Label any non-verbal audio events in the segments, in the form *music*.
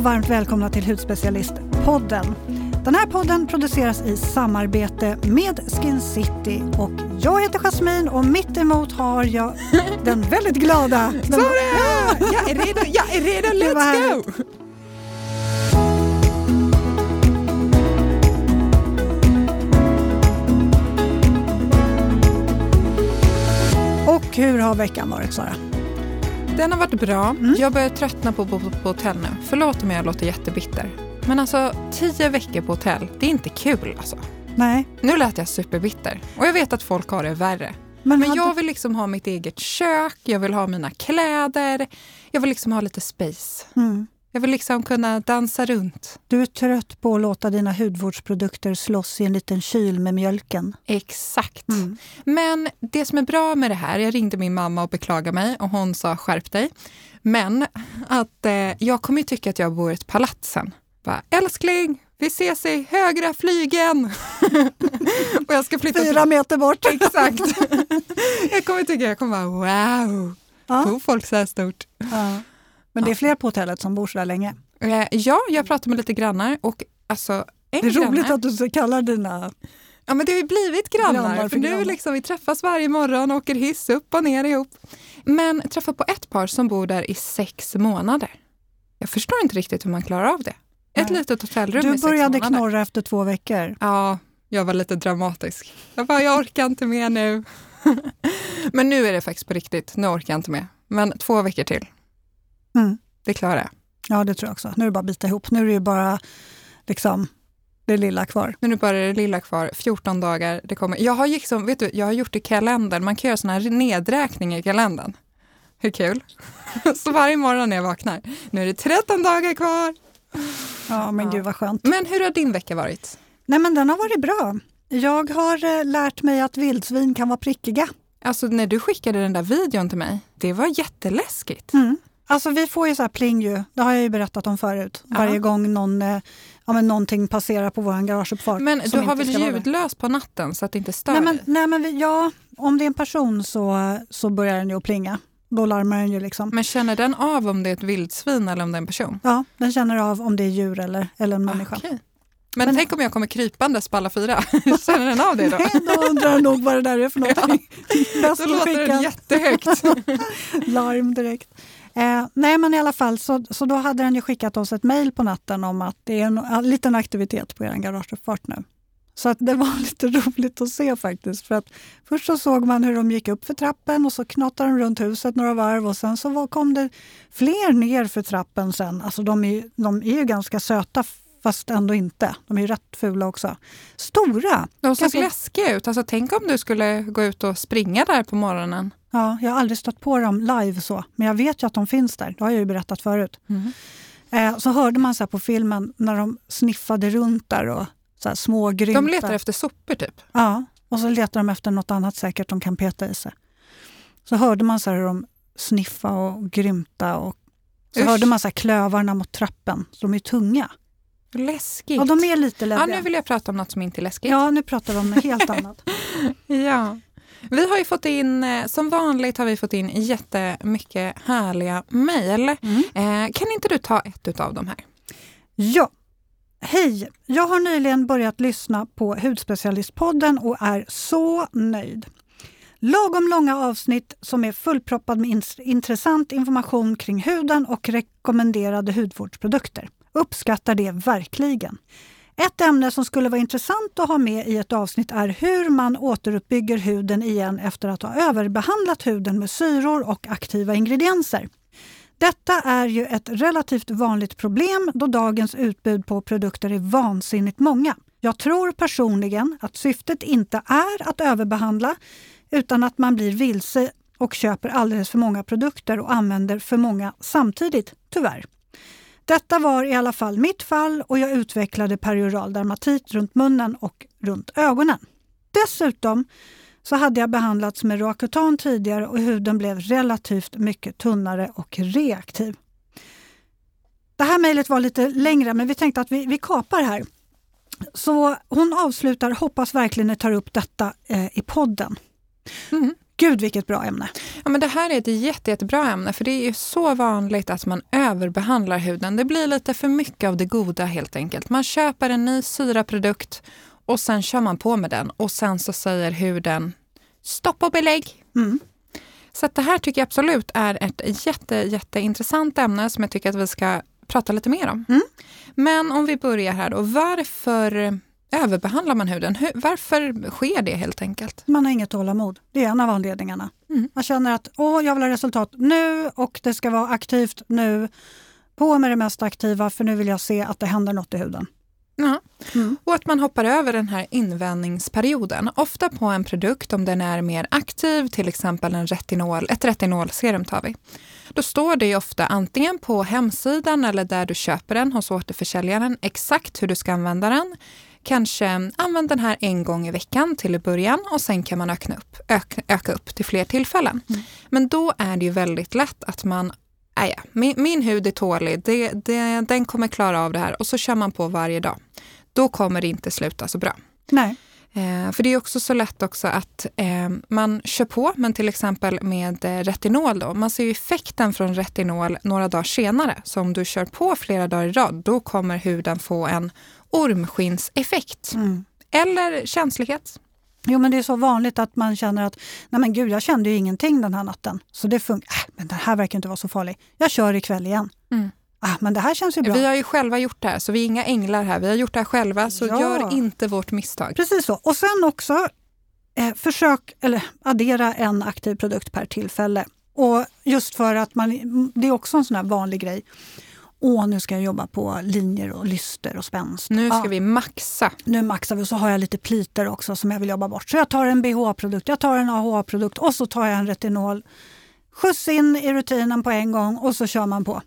och varmt välkomna till Hudspecialistpodden. Den här podden produceras i samarbete med Skin City och jag heter Jasmine och mitt emot har jag *laughs* den väldigt glada... Är det! Jag är redo, jag är redo, let's go! Och hur har veckan varit Sara? Den har varit bra. Mm. Jag börjar tröttna på att bo på hotell nu. Förlåt om jag låter jättebitter. Men alltså, tio veckor på hotell, det är inte kul alltså. Nej. Nu lät jag superbitter. Och jag vet att folk har det värre. Men, Men hade... jag vill liksom ha mitt eget kök, jag vill ha mina kläder, jag vill liksom ha lite space. Mm. Jag vill liksom kunna dansa runt. Du är trött på att låta dina hudvårdsprodukter slåss i en liten kyl med mjölken. Exakt. Mm. Men det som är bra med det här, jag ringde min mamma och beklagade mig och hon sa skärp dig. Men att eh, jag kommer ju tycka att jag bor i ett palats sen. Bara, älskling, vi ses i högra flygen. *laughs* och jag ska flytta Fyra meter bort. *laughs* Exakt. *laughs* jag kommer tycka, jag kommer bara wow, ja. bor folk så här stort? Ja. Men det är fler på hotellet som bor så där länge? Eh, ja, jag pratar med lite grannar och alltså en Det är granne, roligt att du kallar dina Ja men det har ju blivit grannar, grannar för, nu liksom, vi träffas varje morgon och åker hiss upp och ner ihop. Men jag träffar på ett par som bor där i sex månader. Jag förstår inte riktigt hur man klarar av det. Ett Nej. litet hotellrum Du började knorra efter två veckor. Ja, jag var lite dramatisk. Jag bara, jag orkar inte mer nu. *laughs* Men nu är det faktiskt på riktigt. Nu orkar jag inte mer. Men två veckor till. Mm. Det klarar jag. Ja, det tror jag också. Nu är det bara att bita ihop. Nu är det ju bara liksom det lilla kvar. Nu är det bara det lilla kvar. 14 dagar. Det kommer. Jag, har liksom, vet du, jag har gjort i kalendern. Man kan göra såna här nedräkningar i kalendern. Hur kul? *laughs* Så varje morgon när jag vaknar. Nu är det 13 dagar kvar. Ja, men ja. gud vad skönt. Men hur har din vecka varit? Nej, men den har varit bra. Jag har eh, lärt mig att vildsvin kan vara prickiga. Alltså när du skickade den där videon till mig, det var jätteläskigt. Mm. Alltså vi får ju så här pling ju, det har jag ju berättat om förut, Aha. varje gång någon, eh, ja, men någonting passerar på vår garageuppfart. Men du har väl ljudlöst på natten så att det inte stör? Nej men, nej, men vi, ja, om det är en person så, så börjar den ju att plinga. Då larmar den ju. Liksom. Men känner den av om det är ett vildsvin eller om det är en person? Ja, den känner av om det är djur eller, eller en människa. Okay. Men, men, tänk om jag kommer krypandes på alla fyra? *laughs* Känner den av det då? Nej, då undrar den nog vad det där är för *laughs* någonting. Ja. Då låter den jättehögt. *laughs* Larm direkt. Eh, nej men i alla fall, så, så då hade den ju skickat oss ett mejl på natten om att det är en, en liten aktivitet på er garageuppfart nu. Så att det var *laughs* lite roligt att se faktiskt. För att först så såg man hur de gick upp för trappen och så knatade de runt huset några varv och sen så kom det fler ner för trappen sen. Alltså de är, de är ju ganska söta fast ändå inte. De är ju rätt fula också. Stora! De såg Kanske... läskiga ut. Alltså, tänk om du skulle gå ut och springa där på morgonen. Ja, jag har aldrig stött på dem live så, men jag vet ju att de finns där. Det har jag ju berättat förut. Mm. Eh, så hörde man så på filmen när de sniffade runt där och så här små grymtar. De letar efter sopor typ? Ja, och så letar de efter något annat säkert de kan peta i sig. Så hörde man så hur de sniffa och grymta och så Usch. hörde man så klövarna mot trappen. Så de är tunga. Läskigt. Ja, de är lite läskiga. Ja, nu vill jag prata om något som inte är läskigt. Ja, nu pratar vi om något helt *laughs* annat. ja. Vi har ju fått in, eh, som vanligt har vi fått in jättemycket härliga mejl. Mm. Eh, kan inte du ta ett av dem här? Ja. Hej! Jag har nyligen börjat lyssna på Hudspecialistpodden och är så nöjd. Lagom långa avsnitt som är fullproppad med intressant information kring huden och rekommenderade hudvårdsprodukter. Uppskattar det verkligen. Ett ämne som skulle vara intressant att ha med i ett avsnitt är hur man återuppbygger huden igen efter att ha överbehandlat huden med syror och aktiva ingredienser. Detta är ju ett relativt vanligt problem då dagens utbud på produkter är vansinnigt många. Jag tror personligen att syftet inte är att överbehandla utan att man blir vilse och köper alldeles för många produkter och använder för många samtidigt, tyvärr. Detta var i alla fall mitt fall och jag utvecklade perioral dermatit runt munnen och runt ögonen. Dessutom så hade jag behandlats med Roacutan tidigare och huden blev relativt mycket tunnare och reaktiv. Det här mejlet var lite längre men vi tänkte att vi, vi kapar här. Så hon avslutar, hoppas verkligen ni tar upp detta eh, i podden. Mm. Gud vilket bra ämne! Ja, men det här är ett jätte, jättebra ämne för det är ju så vanligt att man överbehandlar huden. Det blir lite för mycket av det goda helt enkelt. Man köper en ny syraprodukt och sen kör man på med den och sen så säger huden stopp och belägg. Mm. Så det här tycker jag absolut är ett jätte, jätteintressant ämne som jag tycker att vi ska prata lite mer om. Mm. Men om vi börjar här då, varför överbehandlar man huden? Hur, varför sker det helt enkelt? Man har inget tålamod. Det är en av anledningarna. Mm. Man känner att Åh, jag vill ha resultat nu och det ska vara aktivt nu. På med det mest aktiva för nu vill jag se att det händer något i huden. Ja. Mm. Och att man hoppar över den här invändningsperioden. Ofta på en produkt om den är mer aktiv, till exempel en retinol, ett retinolserum tar vi. Då står det ofta antingen på hemsidan eller där du köper den hos återförsäljaren exakt hur du ska använda den. Kanske använd den här en gång i veckan till i början och sen kan man öka upp, öka, öka upp till fler tillfällen. Mm. Men då är det ju väldigt lätt att man Ah, ja, min, min hud är tålig, det, det, den kommer klara av det här och så kör man på varje dag. Då kommer det inte sluta så bra. Nej. Eh, för det är också så lätt också att eh, man kör på, men till exempel med eh, retinol då. Man ser ju effekten från retinol några dagar senare. Så om du kör på flera dagar i rad, då kommer huden få en ormskinseffekt. Mm. Eller känslighet. Jo, men det är så vanligt att man känner att nej men gud, jag kände ju ingenting den här natten. Så det funkar. Äh, men den här verkar inte vara så farlig. Jag kör ikväll igen. Mm. Ah, men det här känns ju bra. Vi har ju själva gjort det här, så vi är inga änglar här. Vi har gjort det här själva, så Ja. gör inte vårt misstag. Precis så. Och sen också eh, försök, eller addera en aktiv produkt per tillfälle. Och just för att man, det är också en sån här vanlig grej. Åh, nu ska jag jobba på linjer och lyster och spänst. Nu ska Ja, vi maxa. nu maxar vi och så har jag lite pliter också som jag vill jobba bort. Så jag tar en BH-produkt, jag tar en AHA-produkt och så tar jag en retinol. Skjuts in i rutinen på en gång och så kör man på.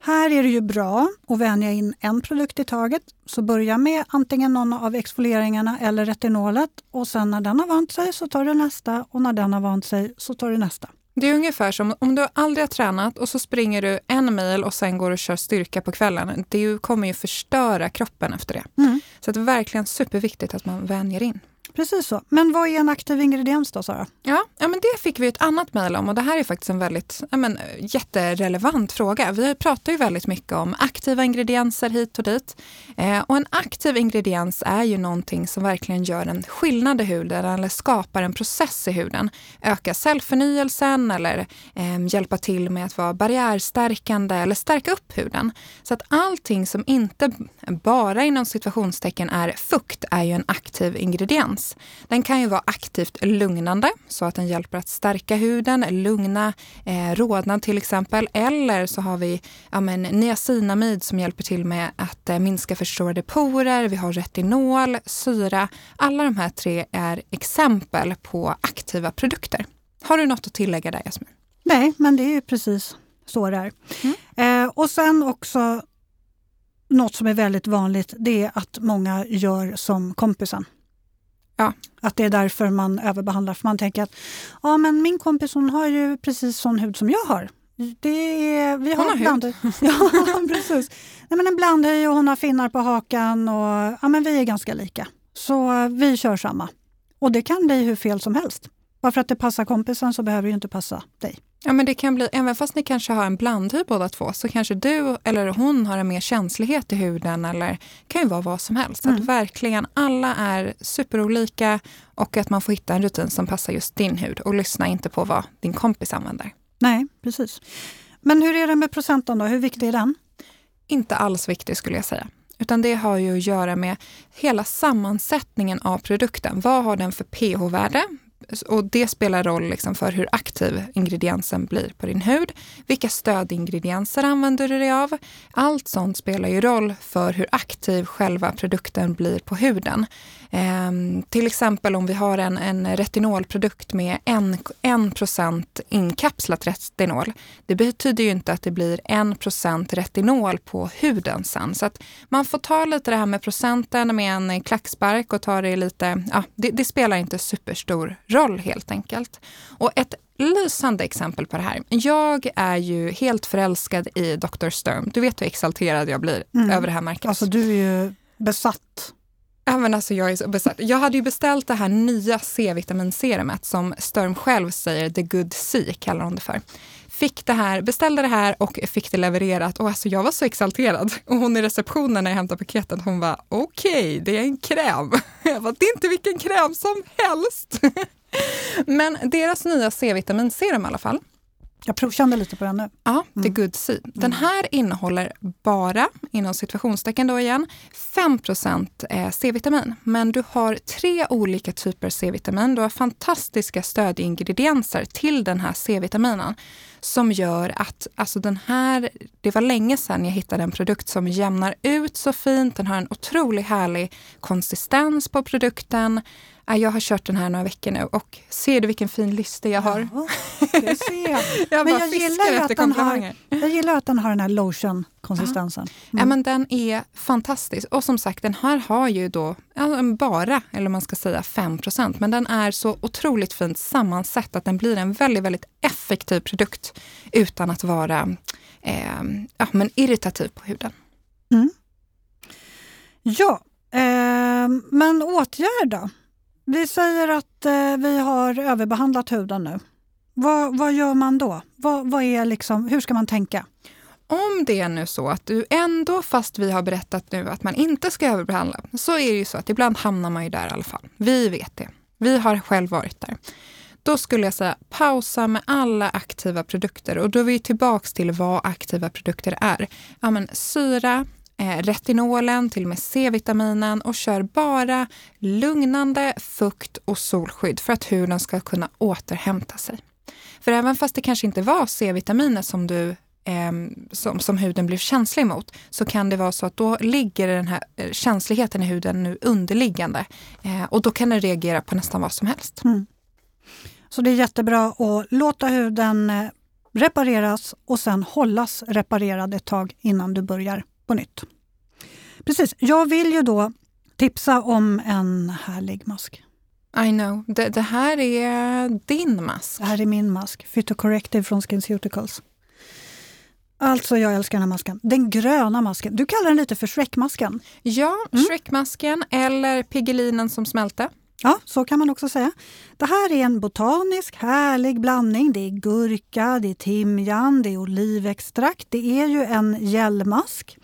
Här är det ju bra att vänja in en produkt i taget. Så börja med antingen någon av exfolieringarna eller retinolet och sen när den har vant sig så tar du nästa och när den har vant sig så tar du nästa. Det är ungefär som om du aldrig har tränat och så springer du en mil och sen går och kör styrka på kvällen. Det kommer ju förstöra kroppen efter det. Mm. Så det är verkligen superviktigt att man vänjer in. Precis så. Men vad är en aktiv ingrediens då Sara? Ja, ja men det fick vi ett annat mejl om och det här är faktiskt en väldigt ja, men, jätterelevant fråga. Vi pratar ju väldigt mycket om aktiva ingredienser hit och dit. Eh, och en aktiv ingrediens är ju någonting som verkligen gör en skillnad i huden eller skapar en process i huden. Öka cellförnyelsen eller eh, hjälpa till med att vara barriärstärkande eller stärka upp huden. Så att allting som inte bara inom situationstecken är fukt är ju en aktiv ingrediens. Den kan ju vara aktivt lugnande så att den hjälper att stärka huden, lugna eh, rodnad till exempel. Eller så har vi ja, men, niacinamid som hjälper till med att eh, minska förstorade porer. Vi har retinol, syra. Alla de här tre är exempel på aktiva produkter. Har du något att tillägga där Jasmin? Nej, men det är ju precis så det är. Eh, och sen också något som är väldigt vanligt, det är att många gör som kompisen. Ja. Att det är därför man överbehandlar. För man tänker att ja, men min kompis hon har ju precis sån hud som jag har. Det är, vi har Hon har hud. blandhud. *laughs* Ja, precis. Nej, men en blandhy och hon har finnar på hakan och ja, men vi är ganska lika. Så vi kör samma. Och det kan bli hur fel som helst. Bara för att det passar kompisen så behöver det ju inte passa dig. Ja, men det kan bli, även fast ni kanske har en blandhy båda två, så kanske du eller hon har en mer känslighet i huden eller kan ju vara vad som helst. Mm. att verkligen alla är superolika och att man får hitta en rutin som passar just din hud och lyssna inte på vad din kompis använder. Nej, precis. Men hur är det med procenten då? Hur viktig är den? Inte alls viktig skulle jag säga. Utan det har ju att göra med hela sammansättningen av produkten. Vad har den för pH-värde? Och det spelar roll liksom för hur aktiv ingrediensen blir på din hud. Vilka stödingredienser använder du dig av? Allt sånt spelar ju roll för hur aktiv själva produkten blir på huden. Ehm, till exempel om vi har en, en retinolprodukt med 1%, inkapslat retinol. Det betyder ju inte att det blir 1% retinol på huden sen. Så att man får ta lite det här med procenten med en klackspark och ta det lite, ja, det, det spelar inte superstor roll helt enkelt. Och ett lysande exempel på det här. Jag är ju helt förälskad i Dr. Sturm. Du vet hur exalterad jag blir Mm. över det här märket. Alltså du är ju besatt. Men alltså jag är så besatt. Jag hade ju beställt det här nya C-vitaminserumet som Sturm själv säger The Good C kallar hon det för. Fick det här, beställde det här och fick det levererat och alltså jag var så exalterad. Och hon i receptionen när jag hämtade paketet, hon var okej, okay, det är en kräm. *laughs* Jag bara, det är inte vilken kräm som helst. *laughs* Men deras nya C-vitaminserum i alla fall, jag provkände lite på den nu. Ja, The mm. Good Sea. Den mm. här innehåller bara, inom situationstecken då igen, 5 eh, C-vitamin. Men du har tre olika typer C-vitamin. Du har fantastiska stödingredienser till den här C-vitaminen som gör att alltså den här, det var länge sedan jag hittade en produkt som jämnar ut så fint. Den har en otroligt härlig konsistens på produkten. Jag har kört den här några veckor nu och ser du vilken fin lyster jag har? Ja, jag. men jag gillar, att den har, jag gillar att den har den här lotion-konsistensen. Mm. Ja, men den är fantastisk. Och som sagt, den här har ju då bara, eller man ska säga 5% men den är så otroligt fint sammansatt att den blir en väldigt, väldigt effektiv produkt utan att vara eh, ja, men irritativ på huden. Mm. Ja, eh, men åtgärd då? Vi säger att eh, vi har överbehandlat huden nu. Vad, vad gör man då? Vad, vad är liksom, hur ska man tänka? Om det är nu så att du ändå, fast vi har berättat nu att man inte ska överbehandla, så är det ju så att ibland hamnar man ju där i alla fall. Vi vet det. Vi har själv varit där. Då skulle jag säga pausa med alla aktiva produkter och då är vi tillbaks till vad aktiva produkter är. Ja, men syra, eh, retinolen, till och med C-vitaminen och kör bara lugnande, fukt och solskydd för att huden ska kunna återhämta sig. För även fast det kanske inte var C-vitaminer som du eh, som, som huden blev känslig mot så kan det vara så att då ligger den här eh, känsligheten i huden nu underliggande eh, och då kan den reagera på nästan vad som helst. Mm. Så det är jättebra att låta huden eh, repareras och sen hållas reparerad ett tag innan du börjar på nytt. Precis, jag vill ju då tipsa om en härlig mask. I know. Det, det här är din mask. Det här är min mask. Phytocorrective från SkinCeuticals. Alltså, jag älskar den här masken. Den gröna masken. Du kallar den lite för Shrek-masken. Ja, mm. Shrek-masken eller Piggelinen som smälte. Ja, så kan man också säga. Det här är en botanisk härlig blandning. Det är gurka, det är timjan, det är olivextrakt. Det är ju en gelmask.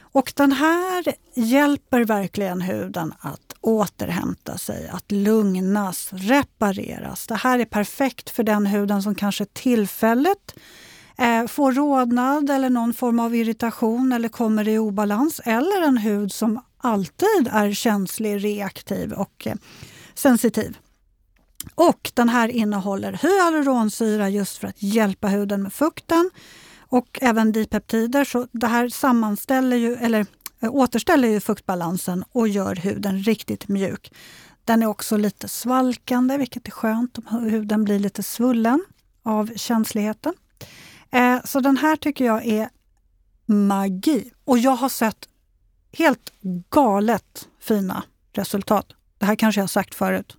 Och den här hjälper verkligen huden att återhämta sig, att lugnas, repareras. Det här är perfekt för den huden som kanske tillfälligt eh, får rodnad eller någon form av irritation eller kommer i obalans. Eller en hud som alltid är känslig, reaktiv och eh, sensitiv. Och den här innehåller hyaluronsyra just för att hjälpa huden med fukten och även dipeptider. Så det här sammanställer ju, eller återställer ju fuktbalansen och gör huden riktigt mjuk. Den är också lite svalkande, vilket är skönt om huden blir lite svullen av känsligheten. Eh, så den här tycker jag är magi. Och jag har sett helt galet fina resultat. Det här kanske jag har sagt förut.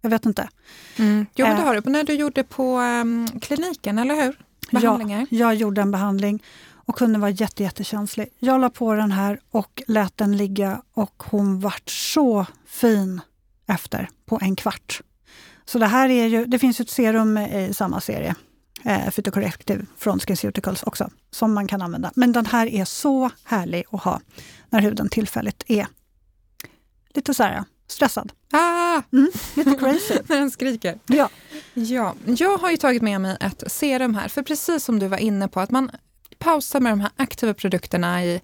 Jag vet inte. Mm. Jo, men det eh. har du. När du gjorde på um, kliniken, eller hur? behandlingar? Ja, jag gjorde en behandling och kunde vara jätte, jättekänslig. Jag la på den här och lät den ligga och hon vart så fin efter på en kvart. Så det här är ju, det finns ett serum i samma serie, eh, Phytocorrective från SkinCeuticals också, som man kan använda. Men den här är så härlig att ha när huden tillfälligt är lite så här stressad. Ah! Mm, lite crazy. *laughs* När den skriker. Ja. ja. Jag har ju tagit med mig ett serum här, för precis som du var inne på, att man Pausa med de här aktiva produkterna i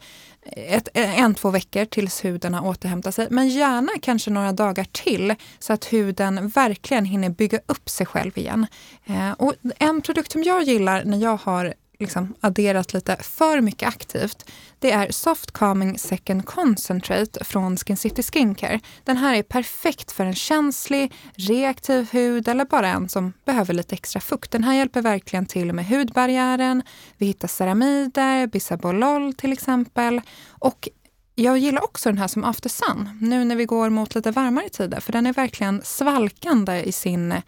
ett, en, två veckor tills huden har återhämtat sig. Men gärna kanske några dagar till så att huden verkligen hinner bygga upp sig själv igen. Eh, och en produkt som jag gillar när jag har liksom adderat lite för mycket aktivt, det är Soft Calming Second Concentrate från Skin City Skincare. Den här är perfekt för en känslig, reaktiv hud eller bara en som behöver lite extra fukt. Den här hjälper verkligen till med hudbarriären. Vi hittar ceramider, bisabolol till exempel. Och jag gillar också den här som After Sun, nu när vi går mot lite varmare tider, för den är verkligen svalkande i sin eh,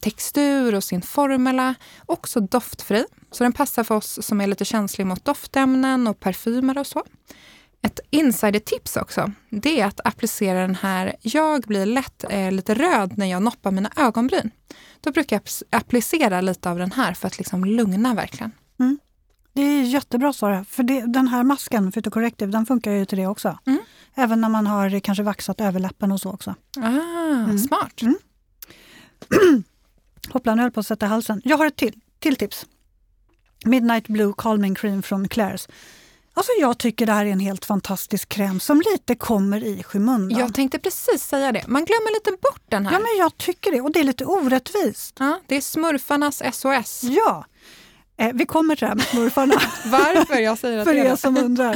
textur och sin formula. Också doftfri, så den passar för oss som är lite känsliga mot doftämnen och parfymer och så. Ett insidertips också, det är att applicera den här, jag blir lätt eh, lite röd när jag noppar mina ögonbryn. Då brukar jag applicera lite av den här för att liksom lugna verkligen. Mm. Det är jättebra Sara, för det, den här masken, Phytocorrective, den funkar ju till det också. Mm. Även när man har kanske vaxat överläppen och så också. Ah, mm. Smart! Mm. *clears throat* Hoppla, nu höll på att sätta halsen. Jag har ett till, till tips. Midnight Blue Calming Cream från Claire's. Alltså jag tycker det här är en helt fantastisk kräm som lite kommer i skymundan. Jag tänkte precis säga det. Man glömmer lite bort den här. Ja, men jag tycker det. Och det är lite orättvist. Ja, det är smurfarnas SOS. Ja. Eh, vi kommer till det här med smurfarna. *laughs* Varför jag säger att För er som undrar.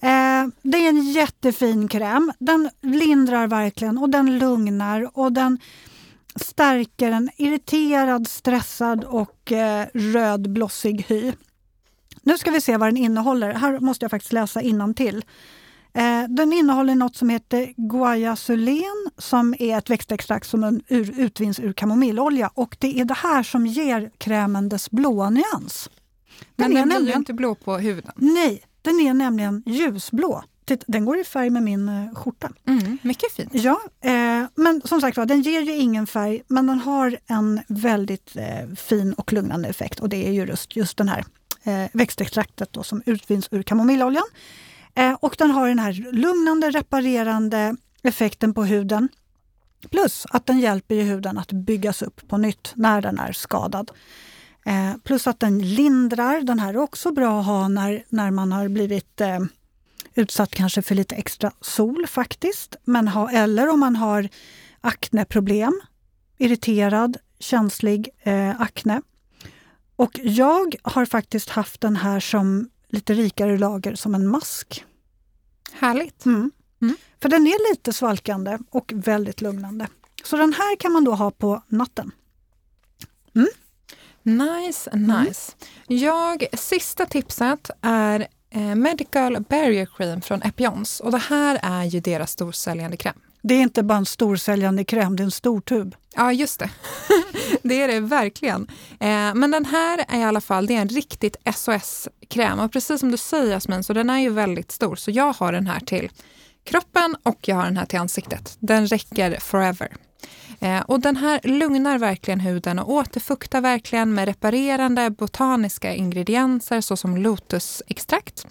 Eh, det är en jättefin kräm. Den lindrar verkligen och den lugnar och den stärker en irriterad, stressad och eh, rödblossig hy. Nu ska vi se vad den innehåller. Här måste jag faktiskt läsa till. Eh, den innehåller något som heter guaiazulen som är ett växtextrakt som ur, utvinns ur kamomillolja och det är det här som ger krämen dess blåa nyans. Den Men den blir nämligen, inte blå på huden? Nej, den är nämligen ljusblå. Den går i färg med min eh, skjorta. Mm, mycket fint. Ja, eh, men som sagt den ger ju ingen färg men den har en väldigt eh, fin och lugnande effekt och det är ju just, just den här eh, växtextraktet då, som utvinns ur kamomilloljan. Eh, och den har den här lugnande, reparerande effekten på huden. Plus att den hjälper huden att byggas upp på nytt när den är skadad. Eh, plus att den lindrar. Den här är också bra att ha när, när man har blivit eh, utsatt kanske för lite extra sol faktiskt. Men ha, eller om man har akneproblem, irriterad, känslig eh, akne. Och jag har faktiskt haft den här som lite rikare lager som en mask. Härligt! Mm. Mm. För den är lite svalkande och väldigt lugnande. Så den här kan man då ha på natten. Mm. Nice, nice. Jag, sista tipset är eh, Medical Barrier Cream från Epions. Och det här är ju deras storsäljande kräm. Det är inte bara en storsäljande kräm, det är en stor tub. Ja, just det. *laughs* det är det verkligen. Eh, men den här är i alla fall det är en riktigt SOS-kräm. Och precis som du säger Jasmin, så den är ju väldigt stor. Så jag har den här till kroppen och jag har den här till ansiktet. Den räcker forever. Eh, och den här lugnar verkligen huden och återfuktar verkligen med reparerande botaniska ingredienser såsom lotusextrakt.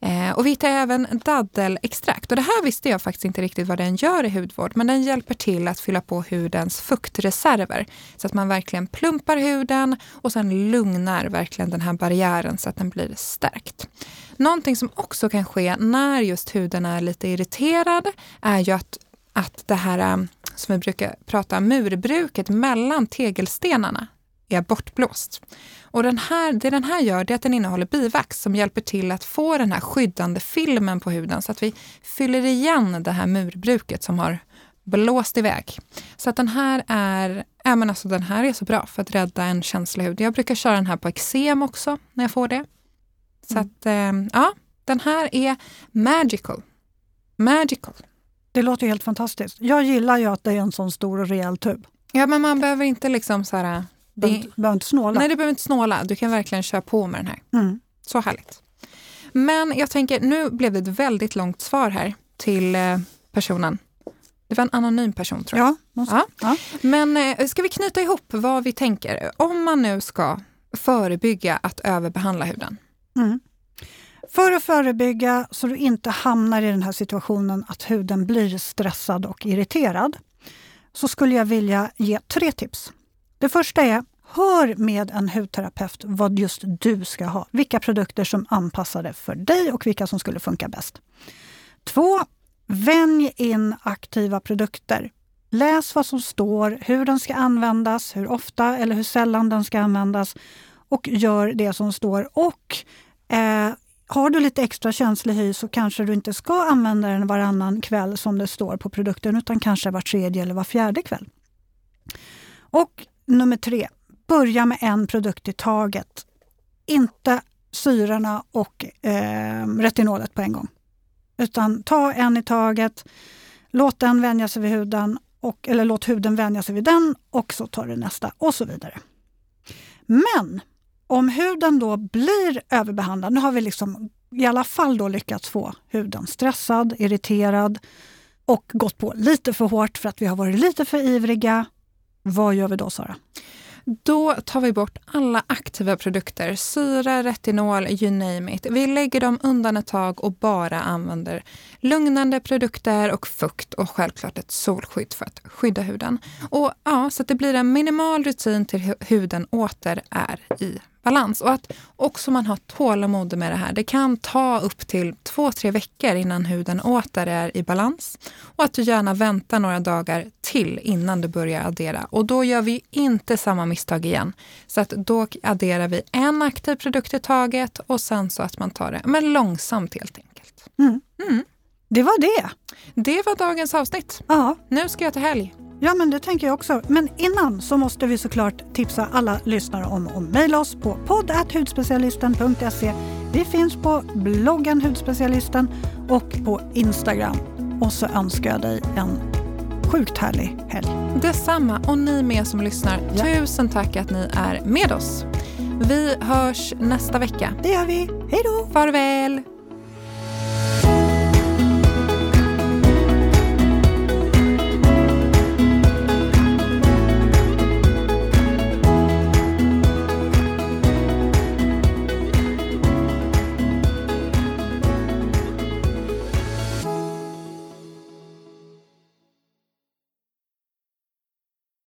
Eh, och vi hittar även daddelextrakt. Och det här visste jag faktiskt inte riktigt vad den gör i hudvård, men den hjälper till att fylla på hudens fuktreserver så att man verkligen plumpar huden och sen lugnar verkligen den här barriären så att den blir stärkt. Någonting som också kan ske när just huden är lite irriterad är ju att, att det här eh, som vi brukar prata murbruket mellan tegelstenarna är bortblåst. Och den här, det den här gör är att den innehåller bivax som hjälper till att få den här skyddande filmen på huden så att vi fyller igen det här murbruket som har blåst iväg. Så att den här är, ja, men alltså den här är så bra för att rädda en känslig hud. Jag brukar köra den här på eksem också när jag får det. Så mm. att eh, ja, den här är magical. Magical. Det låter helt fantastiskt. Jag gillar ju att det är en sån stor och rejäl tub. Ja, men man behöver inte liksom så här... Det, behöver, behöver inte snåla. Nej, du behöver inte snåla. Du kan verkligen köra på med den här. Mm. Så härligt. Men jag tänker, nu blev det ett väldigt långt svar här till eh, personen. Det var en anonym person tror jag. Ja, ja. ja. Men eh, ska vi knyta ihop vad vi tänker? Om man nu ska förebygga att överbehandla huden. Mm. För att förebygga så du inte hamnar i den här situationen att huden blir stressad och irriterad så skulle jag vilja ge tre tips. Det första är Hör med en hudterapeut vad just du ska ha. Vilka produkter som är anpassade för dig och vilka som skulle funka bäst. Två, Vänj in aktiva produkter. Läs vad som står, hur den ska användas, hur ofta eller hur sällan den ska användas och gör det som står. Och eh, har du lite extra känslig hy så kanske du inte ska använda den varannan kväll som det står på produkten utan kanske var tredje eller var fjärde kväll. Och nummer tre, börja med en produkt i taget. Inte syrorna och eh, retinolet på en gång. Utan ta en i taget, låt den vänja sig vid huden och, eller låt huden vänja sig vid den och så tar du nästa och så vidare. Men om huden då blir överbehandlad, nu har vi liksom i alla fall då lyckats få huden stressad, irriterad och gått på lite för hårt för att vi har varit lite för ivriga. Vad gör vi då Sara? Då tar vi bort alla aktiva produkter, syra, retinol, you name it. Vi lägger dem undan ett tag och bara använder lugnande produkter och fukt och självklart ett solskydd för att skydda huden. Och ja, Så att det blir en minimal rutin till huden åter är i balans. Och att också man har tålamod med det här. Det kan ta upp till två, tre veckor innan huden åter är i balans. Och att du gärna väntar några dagar till innan du börjar addera. Och då gör vi inte samma misstag igen. Så att då adderar vi en aktiv produkt i taget och sen så att man tar det men långsamt helt enkelt. Mm. Mm. Det var det. Det var dagens avsnitt. Ja. Nu ska jag till helg. Ja, men det tänker jag också. Men innan så måste vi såklart tipsa alla lyssnare om att mejla oss på podd.hudspecialisten.se. Vi finns på bloggen Hudspecialisten och på Instagram. Och så önskar jag dig en sjukt härlig helg. Detsamma och ni med som lyssnar. Ja. Tusen tack att ni är med oss. Vi hörs nästa vecka. Det gör vi. Hej då! Farväl!